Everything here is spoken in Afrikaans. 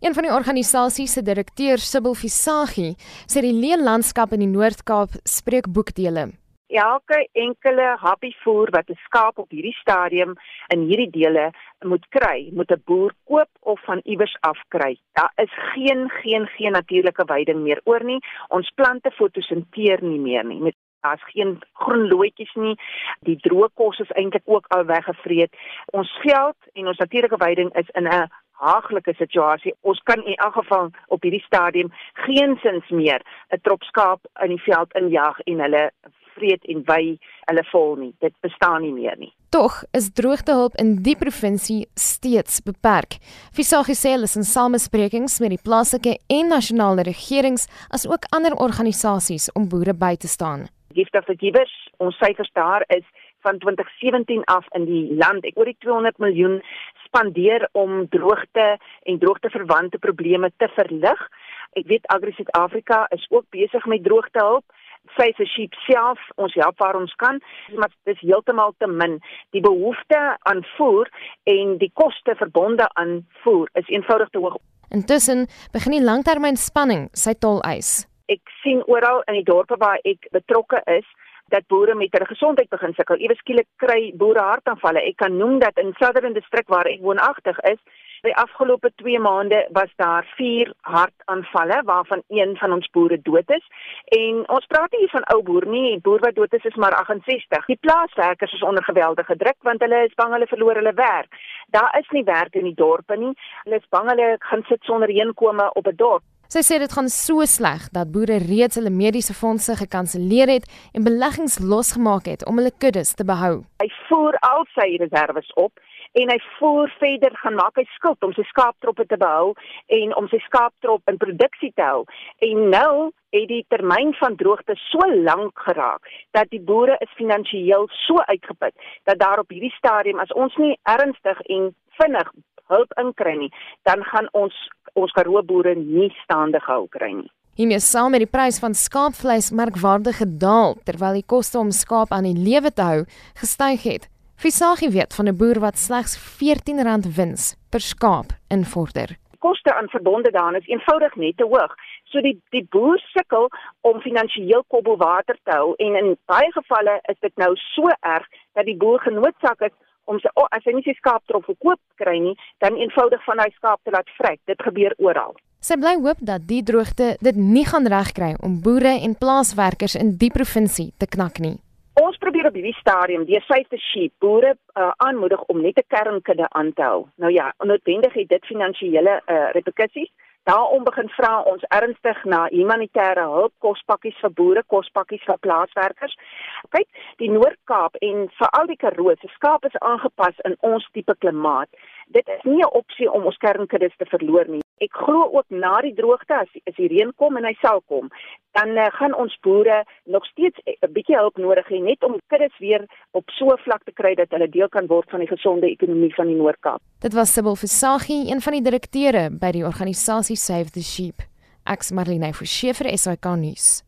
Een van die organisasie se direkteurs, Sibyl Visagie, sê die leelandskap in die Noord-Kaap spreek boekdele. Elke enkele happievoer wat 'n skaap op hierdie stadium in hierdie dele moet kry, moet 'n boer koop of van iewers af kry. Daar is geen geen geen natuurlike veiding meer oor nie. Ons plante fotosinteer nie meer nie. Met Daar's geen groen loetjies nie. Die droë kos is eintlik ook al weggevreet. Ons veld en ons natuurlike veiding is in 'n haaglike situasie. Ons kan in elk geval op hierdie stadium geensins meer 'n trop skaap in die veld injag en hulle vreet en wy hulle vol nie. Dit bestaan nie meer nie. Tog is droogtehulp in die provinsie steeds beperk. Visagie sê hulle is in samesprekings met die plaaslike en nasionale regerings as ook ander organisasies om boere by te staan. Gift of the Givers, ons syfers daar is van 2017 af in die land ek oor die 200 miljoen spandeer om droogte en droogteverwante probleme te verlig. Ek weet Agri Suid-Afrika is ook besig met droogtehulp. Sy se sheep self, ons help waar ons kan, maar dit is heeltemal te min. Die behoefte aan voer en die koste verbonde aan voer is eenvoudig te hoog. Intussen begin die langtermynspanning sy tol eis. Ek sien oral in die dorpe waar ek betrokke is, dat boere met hulle gesondheid begin sukkel. Ewe skielik kry boere hartaanvalle. Ek kan noem dat in Southern District waar ek woonagtig is, die afgelope 2 maande was daar 4 hartaanvalle waarvan een van ons boere dood is. En ons praat nie van ou boer nie, die boer wat dood is is maar 68. Die plaaswerkers is onder geweldige druk want hulle is bang hulle verloor hulle werk. Daar is nie werk in die dorpe nie. Hulle is bang hulle gaan sit sonder inkomste op 'n dorp. Sy sê dit gaan so sleg dat boere reeds hulle mediese fondse gekanselleer het en beleggings losgemaak het om hulle kuddes te behou. Hy voer al sy reserves op en hy voer verder gaan maak hy skuld om sy skaaptroppe te behou en om sy skaaptrop in produksie te hou. En nou het die termyn van droogte so lank geraak dat die boere is finansiëel so uitgeput dat daar op hierdie stadium as ons nie ernstig en vinnig hulp inkry nie, dan gaan ons ons Karoo boere nie staande gehou kry nie. Hiermee saam met die prys van skaapvleis merkwaardig gedaal terwyl die koste om skaap aan die lewe te hou gestyg het. Visagie weet van 'n boer wat slegs R14 wins per skaap invorder. Koste aan verbonde daaraan is eenvoudig net te hoog. So die die boer sukkel om finansiëel kobbel water te hou en in baie gevalle is dit nou so erg dat die boer genoodsaak is om sy oh, as hy nie sy skaap trof verkoop kry nie, dan eenvoudig van hy skaap te laat vrek. Dit gebeur oral. Sy bly hoop dat die droogte dit nie gaan regkry om boere en plaaswerkers in die provinsie te knak nie. Ons probeer op hierdie stadium die safety sheep boere uh, aanmoedig om net 'n kernkudde aan te hou. Nou ja, onnodig het dit finansiële uh, reperkusies. Daarom begin vra ons ernstig na humanitêre hulp, kospakkies vir boere, kospakkies vir plaaswerkers. Kyk, die Noord-Kaap en veral die Karoo se skaap is aangepas in ons tipe klimaat. Dit is nie 'n opsie om ons kernkuddes te verloor nie. Ek glo ook na die droogte as as die reën kom en hy sal kom, dan uh, gaan ons boere nog steeds 'n bietjie hulp nodig hê net om kuddes weer op so 'n vlak te kry dat hulle deel kan word van die gesonde ekonomie van die Noord-Kaap. Dit was Sibyl Versagie, een van die direkteure by die organisasie Save the Sheep. Ek's Marlene Forsiefer, SAK nuus.